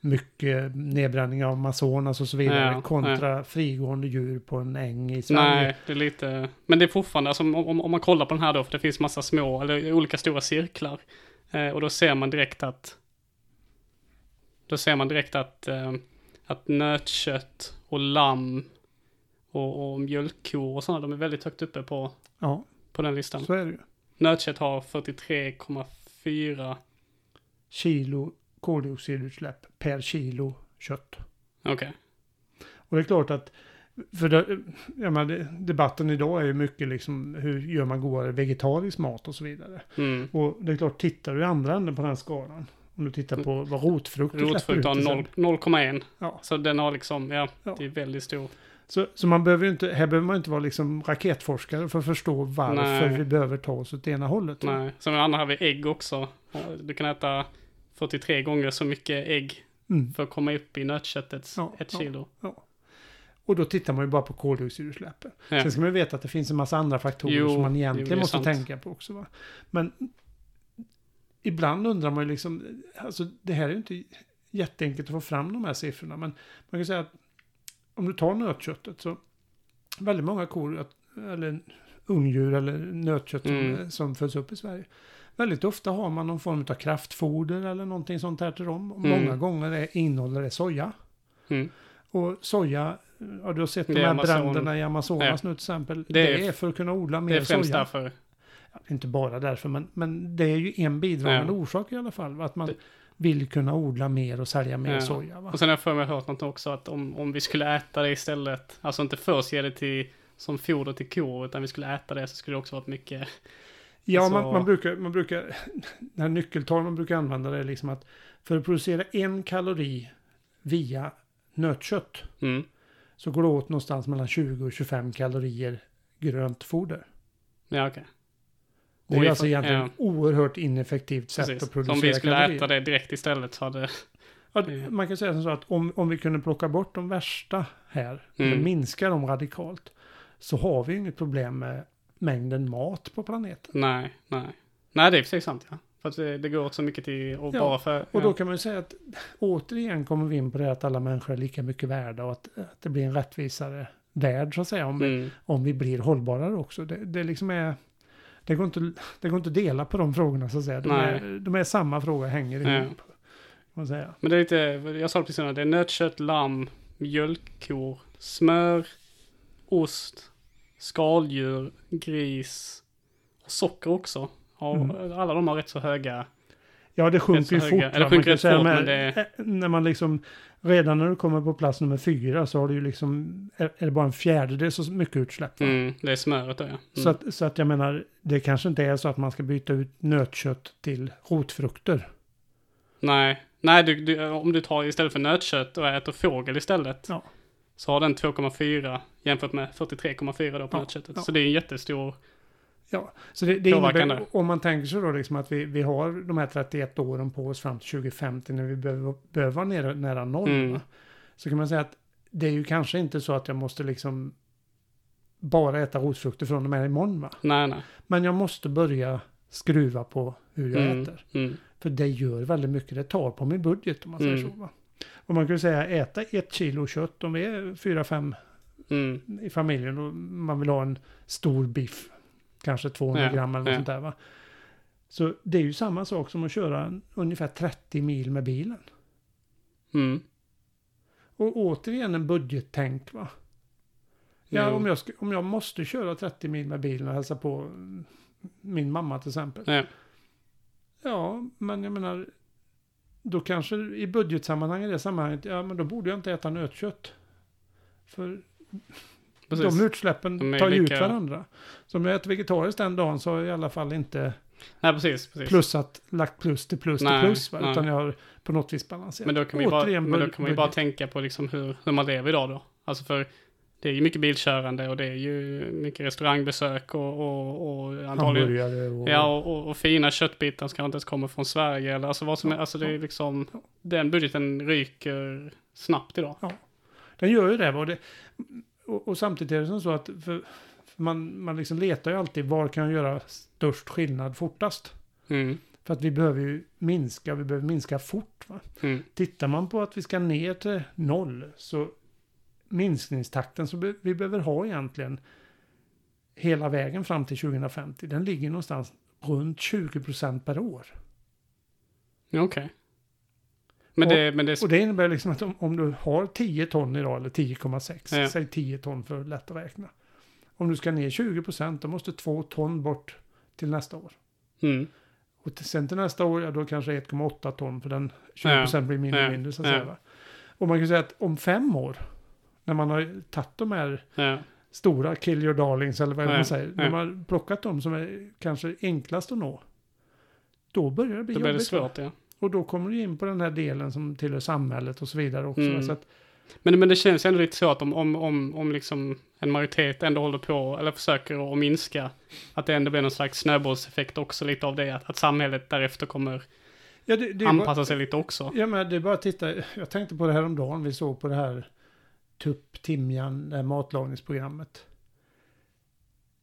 mycket nedbränning av Amazonas och så vidare Ja, kontra frigående djur på en äng i Sverige. Nej, det är lite, men det är fortfarande, alltså, om, om, om man kollar på den här då, för det finns massa små, eller olika stora cirklar. Eh, och då ser man direkt att, då ser man direkt att, eh, att nötkött och lamm och, och mjölkkor och sådana, de är väldigt högt uppe på, Ja, på den listan. så är det ju. Nötkött har 43,4, Kilo koldioxidutsläpp per kilo kött. okej. Och det är klart att för det, jag menar, debatten idag är ju mycket liksom hur gör man godare vegetarisk mat och så vidare. Mm. Och det är klart, tittar du i andra änden på den skalan. Om du tittar på vad Rotfrukt ut. har till 0 exempel. 0,1. Ja. Så den har liksom, ja, Ja. det är väldigt stor. Så, så man behöver ju inte, här behöver man inte vara liksom raketforskare för att förstå varför Nej. vi behöver ta oss åt ena hållet. Nej, som en annan har vi ägg också. Du kan äta 43 gånger så mycket ägg Mm. för att komma upp i nötköttets Ja, ett ja. kilo. Och då tittar man ju bara på koldioxidutsläppen. Ja. Sen ska man ju veta att det finns en massa andra faktorer Jo, som man egentligen måste sant. tänka på också. Va? Men ibland undrar man ju liksom, alltså det här är ju inte jätteenkelt att få fram de här siffrorna. Men man kan säga att om du tar nötköttet så väldigt många kor, eller ungdjur eller nötkött som, Mm. som föds upp i Sverige. Väldigt ofta har man någon form av kraftfoder eller någonting sånt här till dem. Mm. Många gånger är, innehåller det soja. Mm. Och soja, ja, du har sett de Det är här Amazon- bränderna i Amazonas nu till exempel. Det Det är- är, för att kunna odla Det mer är främst soja. därför. Ja, inte bara därför, men, men det är ju en bidragande Ja. orsak i alla fall. Att man Det- vill kunna odla mer och sälja mer Ja. soja. Va? Och sen har jag för mig hört något också att om, om vi skulle äta det istället, alltså inte först ge det till som foder till kor, utan vi skulle äta det så skulle det också varit mycket. Ja, Så- man, man brukar, man brukar, den här nyckeltal man brukar använda det är liksom att för att producera en kalori via nötkött Mm. så går det åt någonstans mellan 20 och 25 kalorier grönt foder. Ja, okej. Det är ju alltså egentligen ja. ett oerhört ineffektivt sätt Precis. att producera om vi skulle kalorier. äta det direkt istället så hade... Ja, man kan säga som så att om, om vi kunde plocka bort de värsta här, Mm. minska dem radikalt, så har vi inget problem med mängden mat på planeten. Nej, nej. Nej, det är precis sant ja. För att det, det går åt så mycket till, och Ja, bara för... Och då ja. kan man ju säga att återigen kommer vi in på det att alla människor är lika mycket värda och att, att det blir en rättvisare värld så att säga om, vi, Mm. om vi blir hållbarare också. Det, det liksom är... Det går, inte, det går inte att dela på de frågorna så att säga. De, Nej. är, de är samma fråga, hänger Ja. ihop. Man säga. Men det är lite, jag sa det precis innan, det är nötkött, lamm, mjölkkor, smör, ost, skaldjur, gris och socker också. Ja, Mm. Alla de har rätt så höga. Ja, det sjunker ju fort. eller sjunker rätt fort, men det- eh, När man liksom, redan när du kommer på plats nummer fyra så har du ju liksom, är, är det bara en fjärdedel så mycket utsläpp. Mm, det är smöret då ja. Mm. Så, att, så att jag menar, det kanske inte är så att man ska byta ut nötkött till rotfrukter. Nej, nej du, du, om du tar istället för nötkött och äter fågel istället. Ja. Så har den 2,4 jämfört med 43,4 då på Ja, nötköttet. ja. Så det är en jättestor. Ja, så det, det innebär, om man tänker sig då liksom att vi, vi har de här 31 åren på oss fram till 2050 när vi behöver, behöver vara nere, nära noll. Mm. Så kan man säga att det är ju kanske inte så att jag måste liksom bara äta rotfrukter från och med imorgon va? Nej, nej. Men jag måste börja skruva på hur jag Mm, äter. mm, För det gör väldigt mycket. Det tar på min budget om man säger Mm. så. Va? Och man kan säga äta ett kilo kött om vi är fyra, fem mm, i familjen och man vill ha en stor biff. Kanske 200 Ja, gram eller något ja. sånt där va. Så det är ju samma sak som att köra ungefär 30 mil med bilen. mm. Och återigen en budgettänk va. Ja, om jag, ska, om jag måste köra 30 mil med bilen och hälsa på min mamma till exempel. Ja. Ja, men jag menar, då kanske i budgetsammanhang i det sammanhanget, ja men då borde jag inte äta nötkött. För Precis. de utsläppen De är tar ju lika- ut varandra. Så om jag äter vegetariskt den dagen så har jag i alla fall inte Nej, precis. precis. plussat, lagt plus till plus Nej, till plus. Va? nej. Utan jag har på något vis balanserat. Men då kan vi bara, Återigen men då kan vi bara tänka på liksom hur, hur man lever idag då. Alltså för det är ju mycket bilkörande och det är ju mycket restaurangbesök och, och, och antagligen Hamburgare och... Ja, och, och, och fina köttbitar som kanske inte ens kommer från Sverige eller alltså vad som är, Ja, alltså det är ja, liksom, ja. den budgeten ryker snabbt idag. Den gör ju det. Och, det och, och samtidigt är det som så att för, för man, man liksom letar ju alltid var kan jag göra störst skillnad fortast. Mm. För att vi behöver ju minska, vi behöver minska fort. Va? Mm. Tittar man på att vi ska ner till noll så minskningstakten som vi behöver ha egentligen hela vägen fram till 2050, den ligger någonstans runt 20 procent per år. Okej. Men, Och- det, men det... Och det innebär liksom att om, om du har 10 ton idag, eller 10,6, Ja. säg 10 ton för att lätt att räkna. Om du ska ner 20 procent, då måste 2 ton bort till nästa år. Mm. Och till, sen till nästa år, ja då kanske 1,8 ton, för den 20 procent blir mindre och Ja. mindre så att Ja. säga. Och man kan säga att om fem år, när man har tagit de här Ja. stora kill your darlings, eller vad Ja, man säger, när ja. man har plockat de som är kanske enklast att nå, då börjar det bli Då blir det jobbigt. va? svårt, ja. Och då kommer du in på den här delen som tillhör samhället och så vidare också. Mm. Så att, Men, men det känns ändå lite så att om, om, om, om liksom en majoritet ändå håller på, eller försöker att minska, att det ändå blir någon slags snöbollseffekt också lite av det, att, att samhället därefter kommer ja, det, det anpassa bara, sig lite också. Ja, men det är bara att titta. Jag tänkte på det här om dagen. Vi såg på det här tupp, timjan, det här matlagningsprogrammet.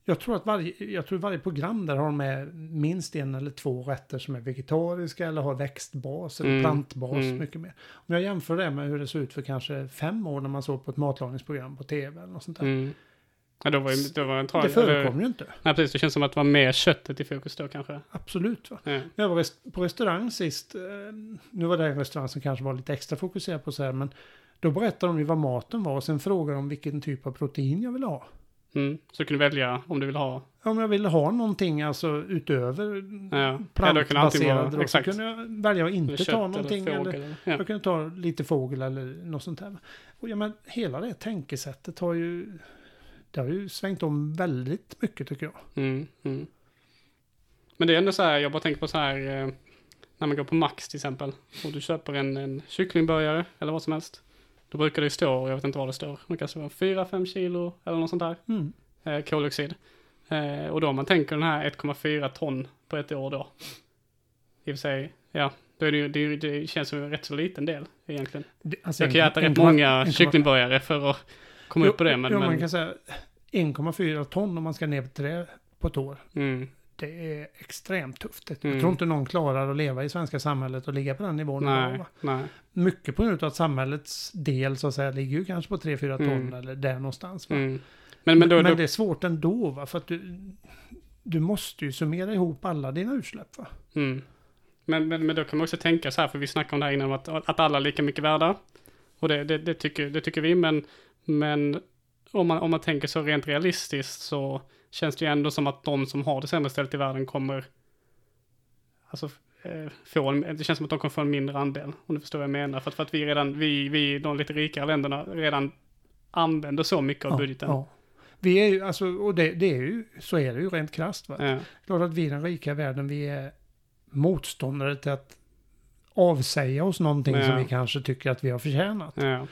Jag tror att varje, jag tror varje program där har de med minst en eller två rätter som är vegetariska eller har växtbas eller Mm, plantbas. mm. Mycket mer. Om jag jämför det med hur det såg ut för kanske fem år när man såg på ett matlagningsprogram på tv eller något sånt där. Mm. Ja, då var ju, då var en Det förekommer ju inte. Nej, precis. Det känns som att det var mer köttet i fokus då kanske. Absolut. Va? Ja. Jag var på restaurang sist, eh, nu var det en restaurang som kanske var lite extra fokuserad på så här, men då berättade de ju vad maten var och sen frågade de vilken typ av protein jag ville ha. Mm. Så du kan välja om du vill ha. Om jag ville ha någonting alltså utöver Ja, ja plantbaserad, då så kunde jag välja att inte Eller ta någonting. eller fågel. Eller, ja. Jag kunde ta lite fågel eller något sånt där. Och ja, men hela det tänkesättet har ju, det har ju svängt om väldigt mycket tycker jag. Mm, mm. Men det är ändå så här, jag bara tänker på så här, eh, när man går på Max till exempel, och du köper en, en kycklingburgare eller vad som helst. Då brukar det stå, jag vet inte vad det står, det kanske var 4-5 kilo eller något sånt där, Mm. eh, koldioxid. Eh, och då om man tänker den här 1,4 ton på ett år då. I och för sig, ja, då är det ju, det, det känns som en rätt så liten del egentligen. Det- alltså Jag kan ju äta en rätt många en komma- kycklingburgare för att komma upp på det, men, jo, man men kan säga 1,4 ton om man ska ner till det på ett år. mm, Det är extremt tufft. Jag Mm. tror inte någon klarar att leva i svenska samhället och ligga på den nivån. nej, nej, Mycket på grund av att samhällets del så att säga ligger ju kanske på 3-4 ton Mm. eller där någonstans. Mm. Men, men då, men det är svårt ändå va? För att du, du måste ju summera ihop alla dina utsläpp va? Mm. Men, men, men då kan man också tänka så här, för vi snackade om det här innan, att, att alla är lika mycket värda. Och det, det, det, tycker, det tycker vi, men, men om, man, om man tänker så rent realistiskt så känns det ju ändå som att de som har det sämre ställt i världen kommer, alltså, eh, få en, det känns som att de kommer få en mindre andel, om du förstår vad jag menar. För att, för att vi redan, vi, vi, de lite rikare länderna, redan använder så mycket av budgeten. ja. Vi är ju, alltså, och det, det är ju, så är det ju rent krasst va? Ja. Klart att vi i den rika världen, vi är motståndare till att avsäga oss någonting Ja. som vi kanske tycker att vi har förtjänat. Ja.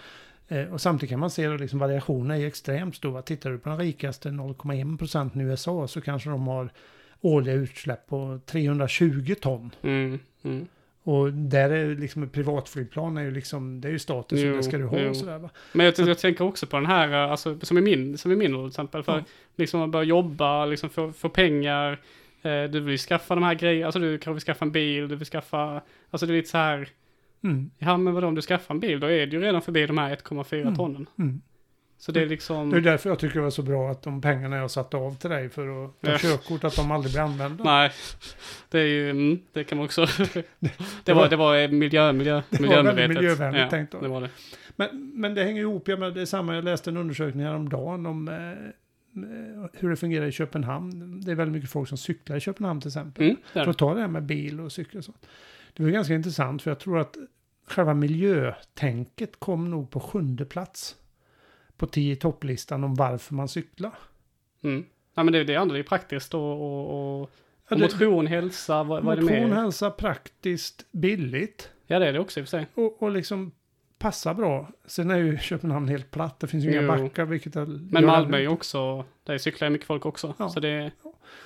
Eh, och samtidigt kan man se att liksom variationerna är extremt stora. Tittar du på den rikaste 0,1 procenten i USA så kanske de har årliga utsläpp på 320 ton. Mm, mm. Och där är liksom privatflygplan är ju liksom, det är ju status Jo, det ska du ha jo. och sådär va. Men jag, jag tänker också på den här, eh, alltså, som i min, som i min ålder till exempel, för Ja. liksom att börja jobba, liksom få, få pengar, eh, du vill skaffa de här grejerna, alltså du kanske vill skaffa en bil, du vill skaffa, alltså det är lite så här, Mm, ja men vadå om du skaffar en bil, då är du ju redan förbi de här 1,4 Mm. tonnen. mm. Så det är Det är liksom, därför jag tycker det var så bra att de pengarna jag satte av till dig för att ta Ja. körkort, att de aldrig blir använda. nej, det är ju, mm, det kan man också, det var- det var miljö, miljö, Det var miljömedvetet. miljövänligt ja, tänkt av det var det. Men, men det hänger ihop, ja, men det är samma, jag läste en undersökning häromdagen om eh, eh, hur det fungerar i Köpenhamn. Det är väldigt mycket folk som cyklar i Köpenhamn till exempel. Mm, För att ta det här med bil och cykel och sånt. Det var ganska intressant för jag tror att själva miljötänket kom nog på sjunde plats på tio topplistan om varför man cyklar. Mm. Ja men det, det andra är ju praktiskt och, och, och, Ja, och det- motion, hälsa, vad, vad är det Motion, hälsa, praktiskt, billigt Ja det är det också i och för sig. och, och liksom passa bra. Sen är ju Köpenhamn helt platt, det finns ju inga Jo. backar vilket är, Men Malmö är ju också, där cyklar mycket folk också. Ja. Så det,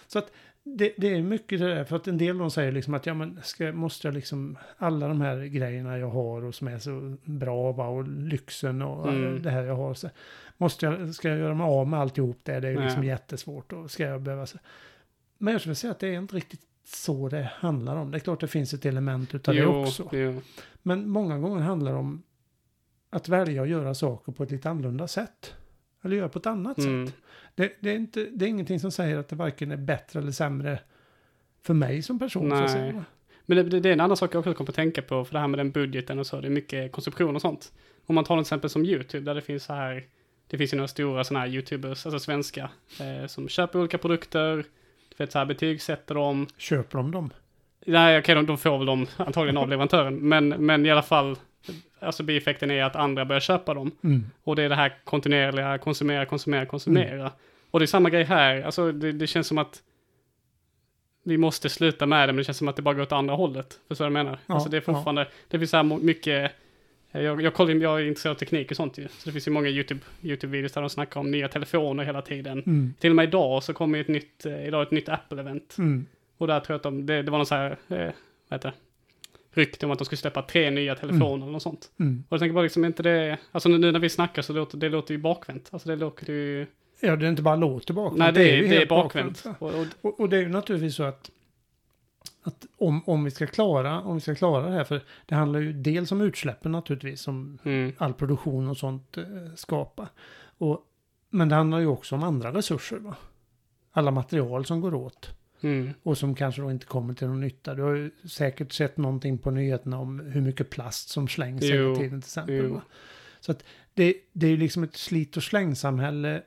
Så att det, det är mycket det där, för att en del de säger liksom att ja men ska, måste jag liksom alla de här grejerna jag har och som är så bra va, och lyxen och Mm. eh, det här jag har. Så måste jag, ska jag göra mig av med alltihop det? Det är ju liksom jättesvårt och ska jag behöva... Så. Men jag skulle säga att det är inte riktigt så det handlar om. Det är klart det finns ett element utav det Jo, också. jo. Men många gånger handlar det om att välja att göra saker på ett lite annorlunda sätt. Eller göra på ett annat Mm. sätt. Det, det, är inte, det är ingenting som säger att det varken är bättre eller sämre för mig som person. Nej. Men det, det, det är en annan sak jag också kommer att tänka på, för det här med den budgeten och så, det är mycket konsumtion och sånt. Om man tar något exempel som YouTube, där det finns så här, det finns ju några stora sådana här YouTubers, alltså svenska, eh, som köper olika produkter, du vet så här betygsätter dem. Köper de dem? Nej, okej, de, de får väl dem antagligen av leverantören, men, men i alla fall, alltså bieffekten är att andra börjar köpa dem. Mm. Och det är det här kontinuerliga konsumera, konsumera, konsumera. Och det är samma grej här, alltså det, det känns som att vi måste sluta med det, men det känns som att det bara går åt andra hållet. Förstår du vad jag menar? Ja, alltså det är fortfarande, det finns så här mycket, eh, jag, jag, kollar, jag är intresserad av teknik och sånt ju. Så det finns ju många YouTube, YouTube-videos där de snackar om nya telefoner hela tiden. Mm. Till och med idag så kommer ju ett nytt, eh, idag ett nytt Apple-event. Mm. Och där tror jag att de, det, det var någon så här, eh, vad heter det? Rykte om att de skulle släppa tre nya telefoner eller något sånt. Mm. Och jag tänker bara liksom inte det, alltså nu, när vi snackar så låter det låter ju bakvänt. Alltså det låter ju, Ja, det är inte bara låter bakvänt. nej det är, det är helt bakvänt. va? Och, och, Och, det är ju naturligtvis så att, att om, om, vi ska klara, om vi ska klara det här, för det handlar ju dels om utsläppen naturligtvis, som mm, all produktion och sånt eh, skapar. Och, men det handlar ju också om andra resurser. Va? Alla material som går åt mm, och som kanske då inte kommer till någon nytta. Du har ju säkert sett någonting på nyheterna om hur mycket plast som slängs Jo, hela tiden till exempel. jo. Så att det, det är ju liksom ett slit och slängsamhälle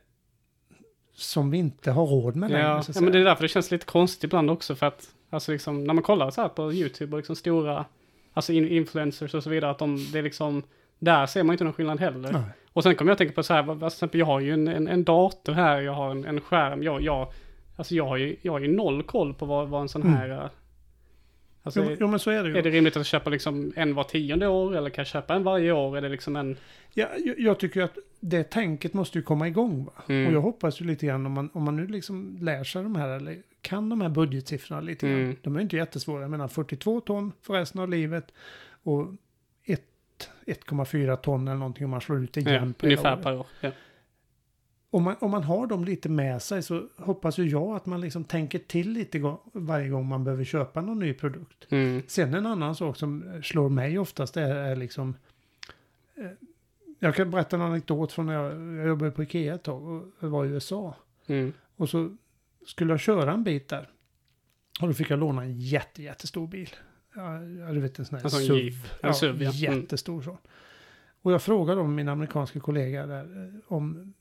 som vi inte har råd med längre. ja, ja, men det är därför det känns lite konstigt ibland också för att, alltså liksom, när man kollar så här på YouTube och liksom stora, alltså in, influencers och så vidare, att de, det är liksom, där ser man inte någon skillnad heller. Nej. Och sen kommer jag att tänka på så här, vad- till exempel jag har ju en, en, en dator här, jag har en, en skärm, jag, jag, alltså jag har ju, jag har ju noll koll på vad, vad en sån Mm. här, eh, alltså, Jo, jo, men så är det ju. är det rimligt att köpa liksom en var tionde år eller kan jag köpa en varje år? Är det liksom en, Ja, jag, jag tycker att det tänket måste ju komma igång. Va? Mm. Och jag hoppas ju lite grann om man, om man nu liksom lär sig de här, eller kan de här budgetsiffrorna lite grann. Mm. De är ju inte jättesvåra. Jag menar 42 ton för resten av livet och ett- 1,4 ton eller någonting om man slår ut det ja, igen på hela ungefär per år? Ja. Om man, om man har dem lite med sig så hoppas ju jag att man liksom tänker till lite varje gång man behöver köpa någon ny produkt. Mm. Sen en annan sak som slår mig oftast är, är liksom... Eh, jag kan berätta en anekdot från när jag, jag jobbade på Ikea ett tag och var i USA. Mm. Och så skulle jag köra en bit där. Och då fick jag låna en jätte, jättestor bil. Ja, ja, du vet en sån här sån SUV. En SUV, ja. Mm. Jättestor sån. Och jag frågade om min amerikanska kollega där eh, om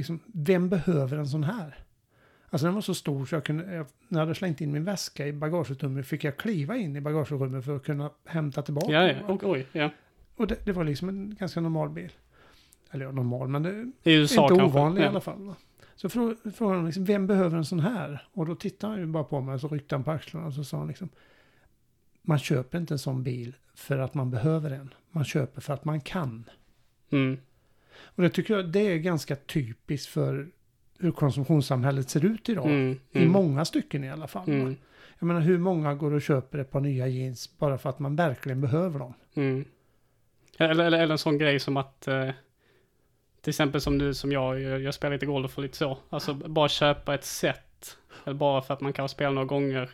liksom, vem behöver en sån här? Alltså den var så stor så jag kunde, jag, när jag hade slängt in min väska i bagagerummet fick jag kliva in i bagagerummet för att kunna hämta tillbaka Ja, ja, och, oj, ja. Och det, det var liksom en ganska normal bil. Eller ja, normal, men det, I USA inte kanske. ovanlig i ja. alla fall. Va? Så frå- frågade han liksom, vem behöver en sån här? Och då tittade han ju bara på mig och så ryckte han på axlarna och så sa han liksom, man köper inte en sån bil för att man behöver en. Man köper för att man kan. Mm. Och det tycker jag det är ganska typiskt för hur konsumtionssamhället ser ut idag. Mm. I Mm. många stycken i alla fall. Mm. Jag menar hur många går och köper ett par nya jeans bara för att man verkligen behöver dem? Mm. Eller, eller, eller en sån grej som att, eh, till exempel som du, som jag, jag, jag spelar lite golf och lite så. Alltså bara köpa ett set. Eller bara för att man kan spela några gånger.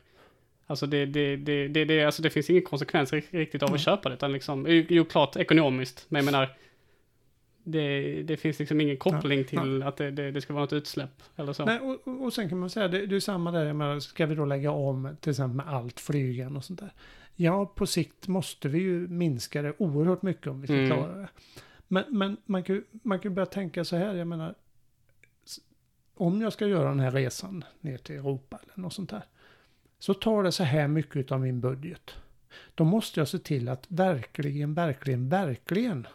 Alltså det, det, det, det, det, alltså det finns ingen konsekvens ri- riktigt av att köpa det. Utan liksom, jo, jo klart ekonomiskt, men jag menar, det, det finns liksom ingen koppling till att det, det, det ska vara något utsläpp eller så. Nej, och, och, sen kan man säga, det, det är samma där, menar, ska vi då lägga om till exempel med allt flygen och sånt där. Ja, på sikt måste vi ju minska det oerhört mycket om vi ska Mm. klara det. Men, men man kan ju man kan börja tänka så här, jag menar, om jag ska göra den här resan ner till Europa eller något sånt där, så tar det så här mycket av min budget. Då måste jag se till att verkligen, verkligen, verkligen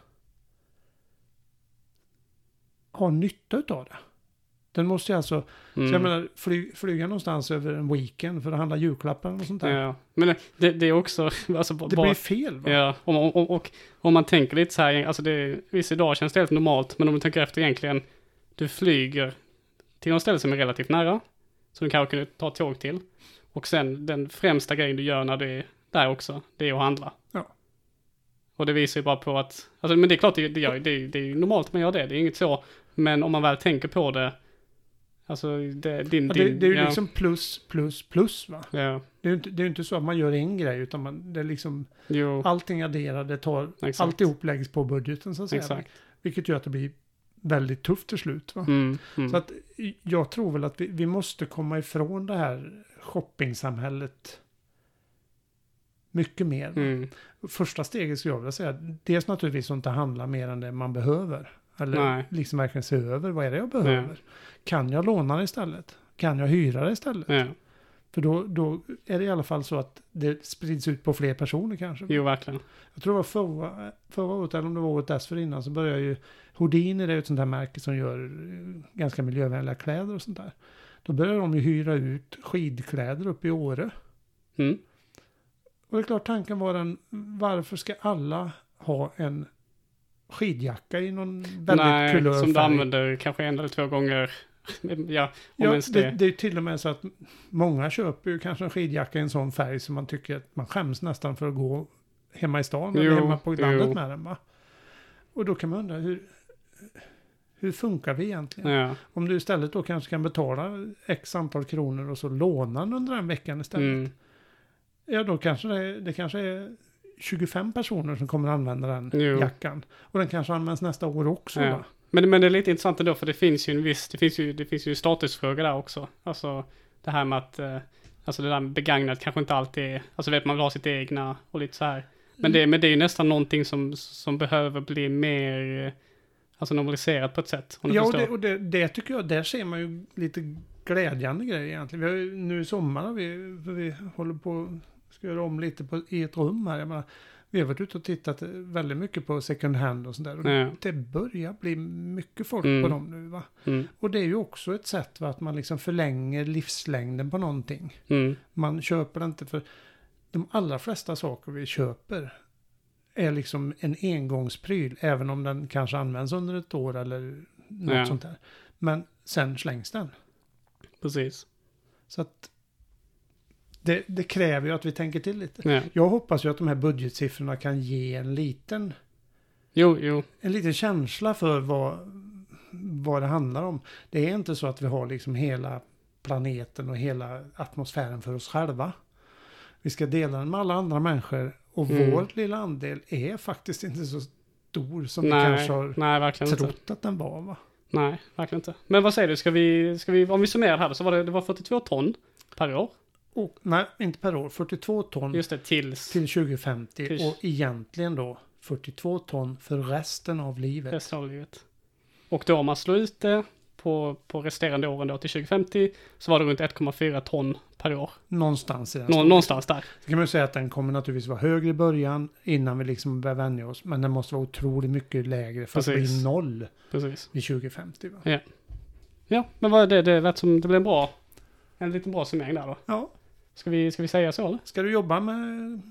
ha nytta utav det. Den måste ju alltså Mm. så jag menar, fly, flyga någonstans över en weekend för att handla julklappar och sånt där. Ja, men det, det är också, alltså Det bara, blir fel va? Ja, om, om, om, och om man tänker lite så här, alltså det, visst idag känns det helt normalt, men om du tänker efter egentligen, du flyger till något ställe som är relativt nära, så du kanske kunde ta tåg till, och sen den främsta grejen du gör när du är där också, det är att handla. Ja. Och det visar ju bara på att, alltså men det är klart det, det, gör, det, det är ju normalt man gör det, det är inget så, men om man väl tänker på det, Alltså det, din, Ja, din, det, det är ju ja, liksom plus, plus, plus va. Ja, Det är ju inte, det är inte så att man gör en grej utan man, det är liksom jo, allting adderar, det tar, exakt. alltihop läggs på budgeten så att säga. Exakt. Vilket gör att det blir väldigt tufft till slut. Va? Mm, mm. Så att jag tror väl att vi, vi måste komma ifrån det här shoppingsamhället mycket mer. mm. Första steget skulle jag vilja säga, dels naturligtvis att inte handla mer än det man behöver. Eller Nej. liksom verkligen se över, vad är det jag behöver? Kan jag låna det istället? Kan jag hyra det istället? Ja, För då, då är det i alla fall så att det sprids ut på fler personer kanske. jo verkligen. Jag tror det var förra, förra året, eller om det var året dessförinnan, så började ju Houdini, det är ett sånt här märke som gör eh, ganska miljövänliga kläder och sånt där. Då började de ju hyra ut skidkläder upp i Åre. Mm. Och det är klart tanken var den, varför ska alla ha en skidjacka i någon väldigt Nej, kulör som du färg? använder kanske en eller två gånger. ja, om Ja, ens det, det. det är till och med så att många köper ju kanske en skidjacka i en sån färg som man tycker att man skäms nästan för att gå hemma i stan eller hemma på landet jo. med den va. Och då kan man undra hur, hur funkar vi egentligen? Ja, Om du istället då kanske kan betala x antal kronor och så låna den under den veckan istället. mm. Ja, då kanske det, det kanske är 25 personer som kommer använda den Jo. jackan. Och den kanske används nästa år också. Ja. Men, men det är lite intressant ändå för det finns ju en viss, det finns ju, det finns ju en statusfråga där också. Alltså det här med att, eh, alltså det där med begagnat kanske inte alltid är, alltså vet man vill ha sitt egna och lite så här. Men det, men det är ju nästan någonting som, som behöver bli mer, eh, alltså normaliserat på ett sätt. Ja, och, det, och det, det tycker jag, där ser man ju lite glädjande grejer egentligen. Vi har ju, nu i sommar vi, vi håller på ska göra om lite på, i ett rum här. Jag menar, vi har varit ute och tittat väldigt mycket på second hand och sådär. Ja. Det börjar bli mycket folk Mm. på dem nu va. Mm, Och det är ju också ett sätt va, att man liksom förlänger livslängden på någonting. mm, Man köper det inte för de allra flesta saker vi köper är liksom en engångspryl, även om den kanske används under ett år eller något Ja. sånt där. Men sen slängs den. precis. Så att det, det kräver ju att vi tänker till lite. Ja. Jag hoppas ju att de här budgetsiffrorna kan ge en liten, Jo, jo, en liten känsla för vad, vad det handlar om. Det är inte så att vi har liksom hela planeten och hela atmosfären för oss själva. Vi ska dela den med alla andra människor och Mm. vår lilla andel är faktiskt inte så stor som vi nej, kanske har nej, verkligen inte. trott att den var. Va? Nej, verkligen inte. Men vad säger du, ska vi, ska vi, om vi summerar här så var det, det var 42 ton per år. Och, nej, inte per år. 42 ton Just det, tills till 2050 Till- och egentligen då 42 ton för resten av livet. resten av livet. Och då om man slår ut det på, på resterande åren då till 2050 så var det runt 1,4 ton per år. Någonstans i den Nå, någonstans där. Så kan man ju säga att den kommer naturligtvis vara högre i början innan vi liksom börjar vänja oss. Men den måste vara otroligt mycket lägre för att Precis. bli noll Precis. vid 2050. Va? Ja, men vad det, det lät som, det blev bra, en liten bra summering där då. Ja, Ska vi, ska vi säga så eller? ska du jobba med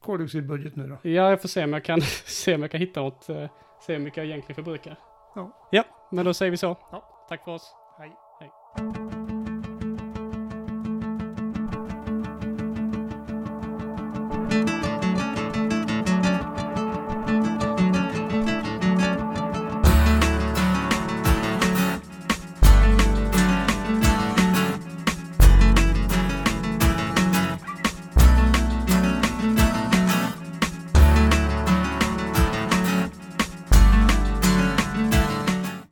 koldioxidbudget nu då? Ja, jag får se om jag kan, se om jag kan hitta något, eh, se hur mycket jag egentligen förbrukar. Ja. Ja, men då säger vi så. Ja. Tack för oss. Hej. Hej.